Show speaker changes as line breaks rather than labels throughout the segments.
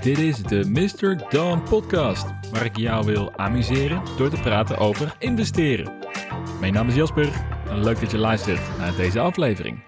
Dit is de Mr. Dawn podcast, waar ik jou wil amuseren door te praten over investeren. Mijn naam is Jasper en leuk dat je luistert naar deze aflevering.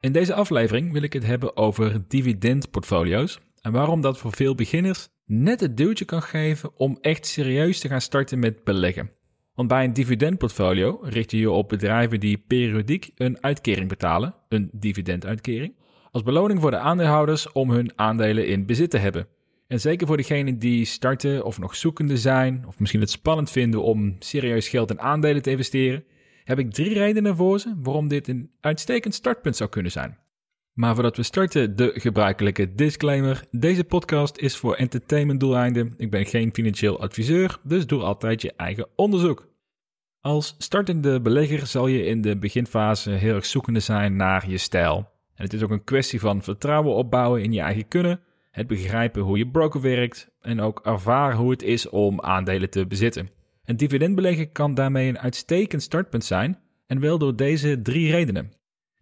In deze aflevering wil ik het hebben over dividendportfolio's en waarom dat voor veel beginners net het duwtje kan geven om echt serieus te gaan starten met beleggen. Want bij een dividendportfolio richt je je op bedrijven die periodiek een uitkering betalen, een dividenduitkering, als beloning voor de aandeelhouders om hun aandelen in bezit te hebben. En zeker voor degenen die starten of nog zoekende zijn, of misschien het spannend vinden om serieus geld in aandelen te investeren, heb ik drie redenen voor ze waarom dit een uitstekend startpunt zou kunnen zijn. Maar voordat we starten, de gebruikelijke disclaimer. Deze podcast is voor entertainmentdoeleinden. Ik ben geen financieel adviseur, dus doe altijd je eigen onderzoek. Als startende belegger zal je in de beginfase heel erg zoekende zijn naar je stijl. En het is ook een kwestie van vertrouwen opbouwen in je eigen kunnen, het begrijpen hoe je broker werkt en ook ervaren hoe het is om aandelen te bezitten. Een dividendbeleggen kan daarmee een uitstekend startpunt zijn en wel door deze drie redenen.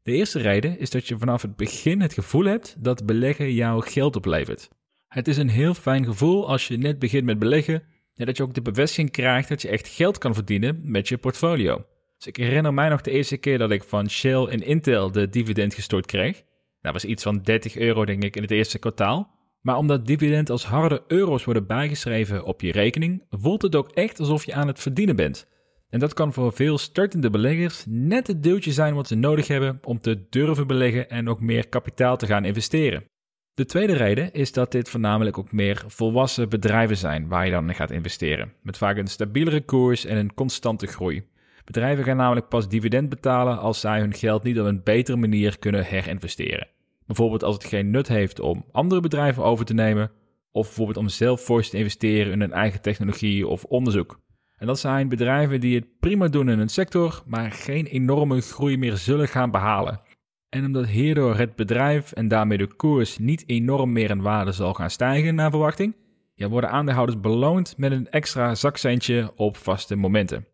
De eerste reden is dat je vanaf het begin het gevoel hebt dat beleggen jou geld oplevert. Het is een heel fijn gevoel als je net begint met beleggen en dat je ook de bevestiging krijgt dat je echt geld kan verdienen met je portfolio. Dus ik herinner mij nog de eerste keer dat ik van Shell en Intel de dividend gestort kreeg. Dat was iets van 30 euro denk ik in het eerste kwartaal. Maar omdat dividend als harde euro's worden bijgeschreven op je rekening, voelt het ook echt alsof je aan het verdienen bent. En dat kan voor veel startende beleggers net het deeltje zijn wat ze nodig hebben om te durven beleggen en ook meer kapitaal te gaan investeren. De tweede reden is dat dit voornamelijk ook meer volwassen bedrijven zijn waar je dan in gaat investeren, met vaak een stabielere koers en een constante groei. Bedrijven gaan namelijk pas dividend betalen als zij hun geld niet op een betere manier kunnen herinvesteren. Bijvoorbeeld als het geen nut heeft om andere bedrijven over te nemen, of bijvoorbeeld om zelf fors te investeren in hun eigen technologie of onderzoek. En dat zijn bedrijven die het prima doen in een sector, maar geen enorme groei meer zullen gaan behalen. En omdat hierdoor het bedrijf en daarmee de koers niet enorm meer in waarde zal gaan stijgen naar verwachting, ja, worden aandeelhouders beloond met een extra zakcentje op vaste momenten.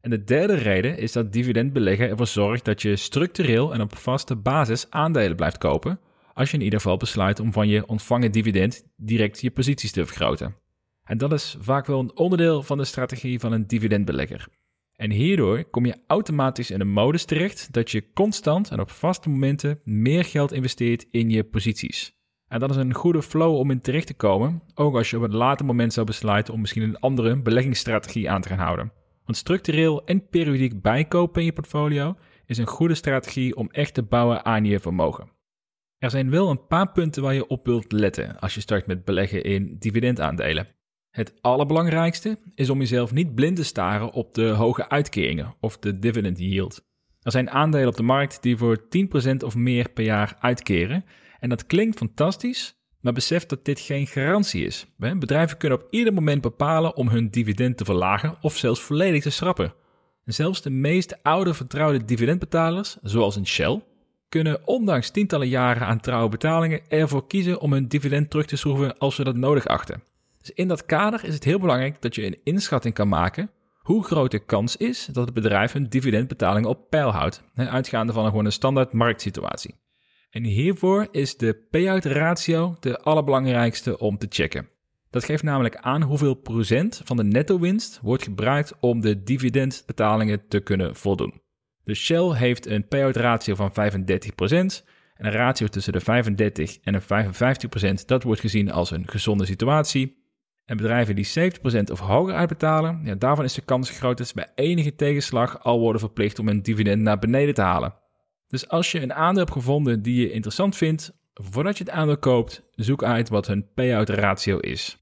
En de derde reden is dat dividendbeleggen ervoor zorgt dat je structureel en op vaste basis aandelen blijft kopen, als je in ieder geval besluit om van je ontvangen dividend direct je posities te vergroten. En dat is vaak wel een onderdeel van de strategie van een dividendbelegger. En hierdoor kom je automatisch in een modus terecht dat je constant en op vaste momenten meer geld investeert in je posities. En dat is een goede flow om in terecht te komen, ook als je op een later moment zou besluiten om misschien een andere beleggingsstrategie aan te gaan houden. Want structureel en periodiek bijkopen in je portfolio is een goede strategie om echt te bouwen aan je vermogen. Er zijn wel een paar punten waar je op wilt letten als je start met beleggen in dividendaandelen. Het allerbelangrijkste is om jezelf niet blind te staren op de hoge uitkeringen of de dividend yield. Er zijn aandelen op de markt die voor 10% of meer per jaar uitkeren en dat klinkt fantastisch, maar besef dat dit geen garantie is. Bedrijven kunnen op ieder moment bepalen om hun dividend te verlagen of zelfs volledig te schrappen. En zelfs de meest oude vertrouwde dividendbetalers, zoals een Shell, kunnen ondanks tientallen jaren aan trouwe betalingen ervoor kiezen om hun dividend terug te schroeven als ze dat nodig achten. Dus in dat kader is het heel belangrijk dat je een inschatting kan maken hoe groot de kans is dat het bedrijf hun dividendbetalingen op peil houdt, uitgaande van een gewoon een standaard marktsituatie. En hiervoor is de payout ratio de allerbelangrijkste om te checken. Dat geeft namelijk aan hoeveel procent van de netto winst wordt gebruikt om de dividendbetalingen te kunnen voldoen. De Shell heeft een payout ratio van 35% en een ratio tussen de 35 en de 55% dat wordt gezien als een gezonde situatie. En bedrijven die 70% of hoger uitbetalen, ja, daarvan is de kans groot dat ze bij enige tegenslag al worden verplicht om een dividend naar beneden te halen. Dus als je een aandeel hebt gevonden die je interessant vindt, voordat je het aandeel koopt, zoek uit wat hun payout ratio is.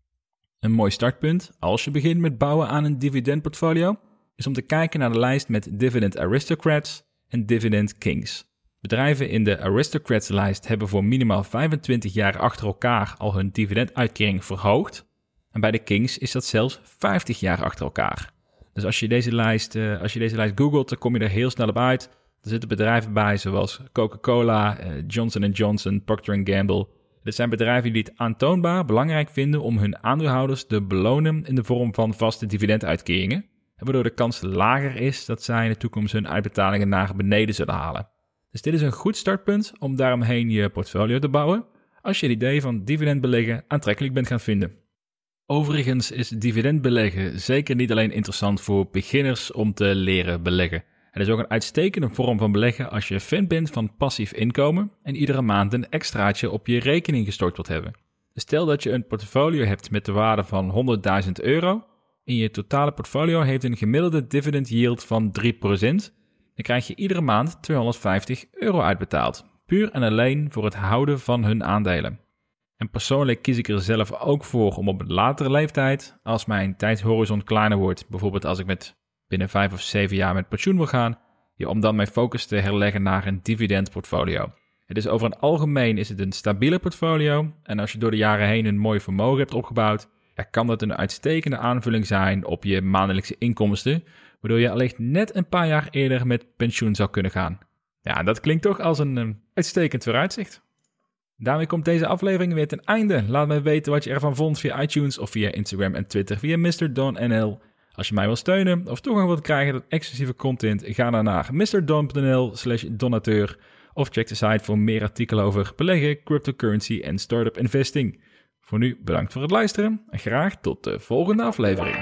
Een mooi startpunt als je begint met bouwen aan een dividendportfolio is om te kijken naar de lijst met Dividend Aristocrats en Dividend Kings. Bedrijven in de Aristocrats lijst hebben voor minimaal 25 jaar achter elkaar al hun dividenduitkering verhoogd. En bij de Kings is dat zelfs 50 jaar achter elkaar. Dus als je deze lijst, uh, als je deze lijst googelt, dan kom je er heel snel op uit er zitten bedrijven bij zoals Coca-Cola, eh, Johnson Johnson, Procter Gamble. Dit zijn bedrijven die het aantoonbaar belangrijk vinden om hun aandeelhouders te belonen in de vorm van vaste dividenduitkeringen, waardoor de kans lager is dat zij in de toekomst hun uitbetalingen naar beneden zullen halen. Dus dit is een goed startpunt om daaromheen je portfolio te bouwen. als je het idee van dividendbeleggen aantrekkelijk bent gaan vinden. Overigens is dividendbeleggen zeker niet alleen interessant voor beginners om te leren beleggen. Het is ook een uitstekende vorm van beleggen als je fan bent van passief inkomen en iedere maand een extraatje op je rekening gestort wilt hebben. Stel dat je een portfolio hebt met de waarde van 100.000 euro en je totale portfolio heeft een gemiddelde dividend yield van 3%, dan krijg je iedere maand 250 euro uitbetaald, puur en alleen voor het houden van hun aandelen. En persoonlijk kies ik er zelf ook voor om op een latere leeftijd, als mijn tijdhorizon kleiner wordt, bijvoorbeeld als ik met binnen 5 of 7 jaar met pensioen wil gaan, ja, om dan mijn focus te herleggen naar een dividendportfolio. Het is over het algemeen is het een stabiele portfolio en als je door de jaren heen een mooi vermogen hebt opgebouwd, kan dat een uitstekende aanvulling zijn op je maandelijkse inkomsten, waardoor je allicht net een paar jaar eerder met pensioen zou kunnen gaan. Ja, dat klinkt toch als een um, uitstekend vooruitzicht. Daarmee komt deze aflevering weer ten einde. Laat me weten wat je ervan vond via iTunes of via Instagram en Twitter via MrDonNL. Als je mij wil steunen of toegang wilt krijgen tot exclusieve content, ga dan naar mrdon.nl slash donateur of check de site voor meer artikelen over beleggen, cryptocurrency en startup investing. Voor nu bedankt voor het luisteren en graag tot de volgende aflevering.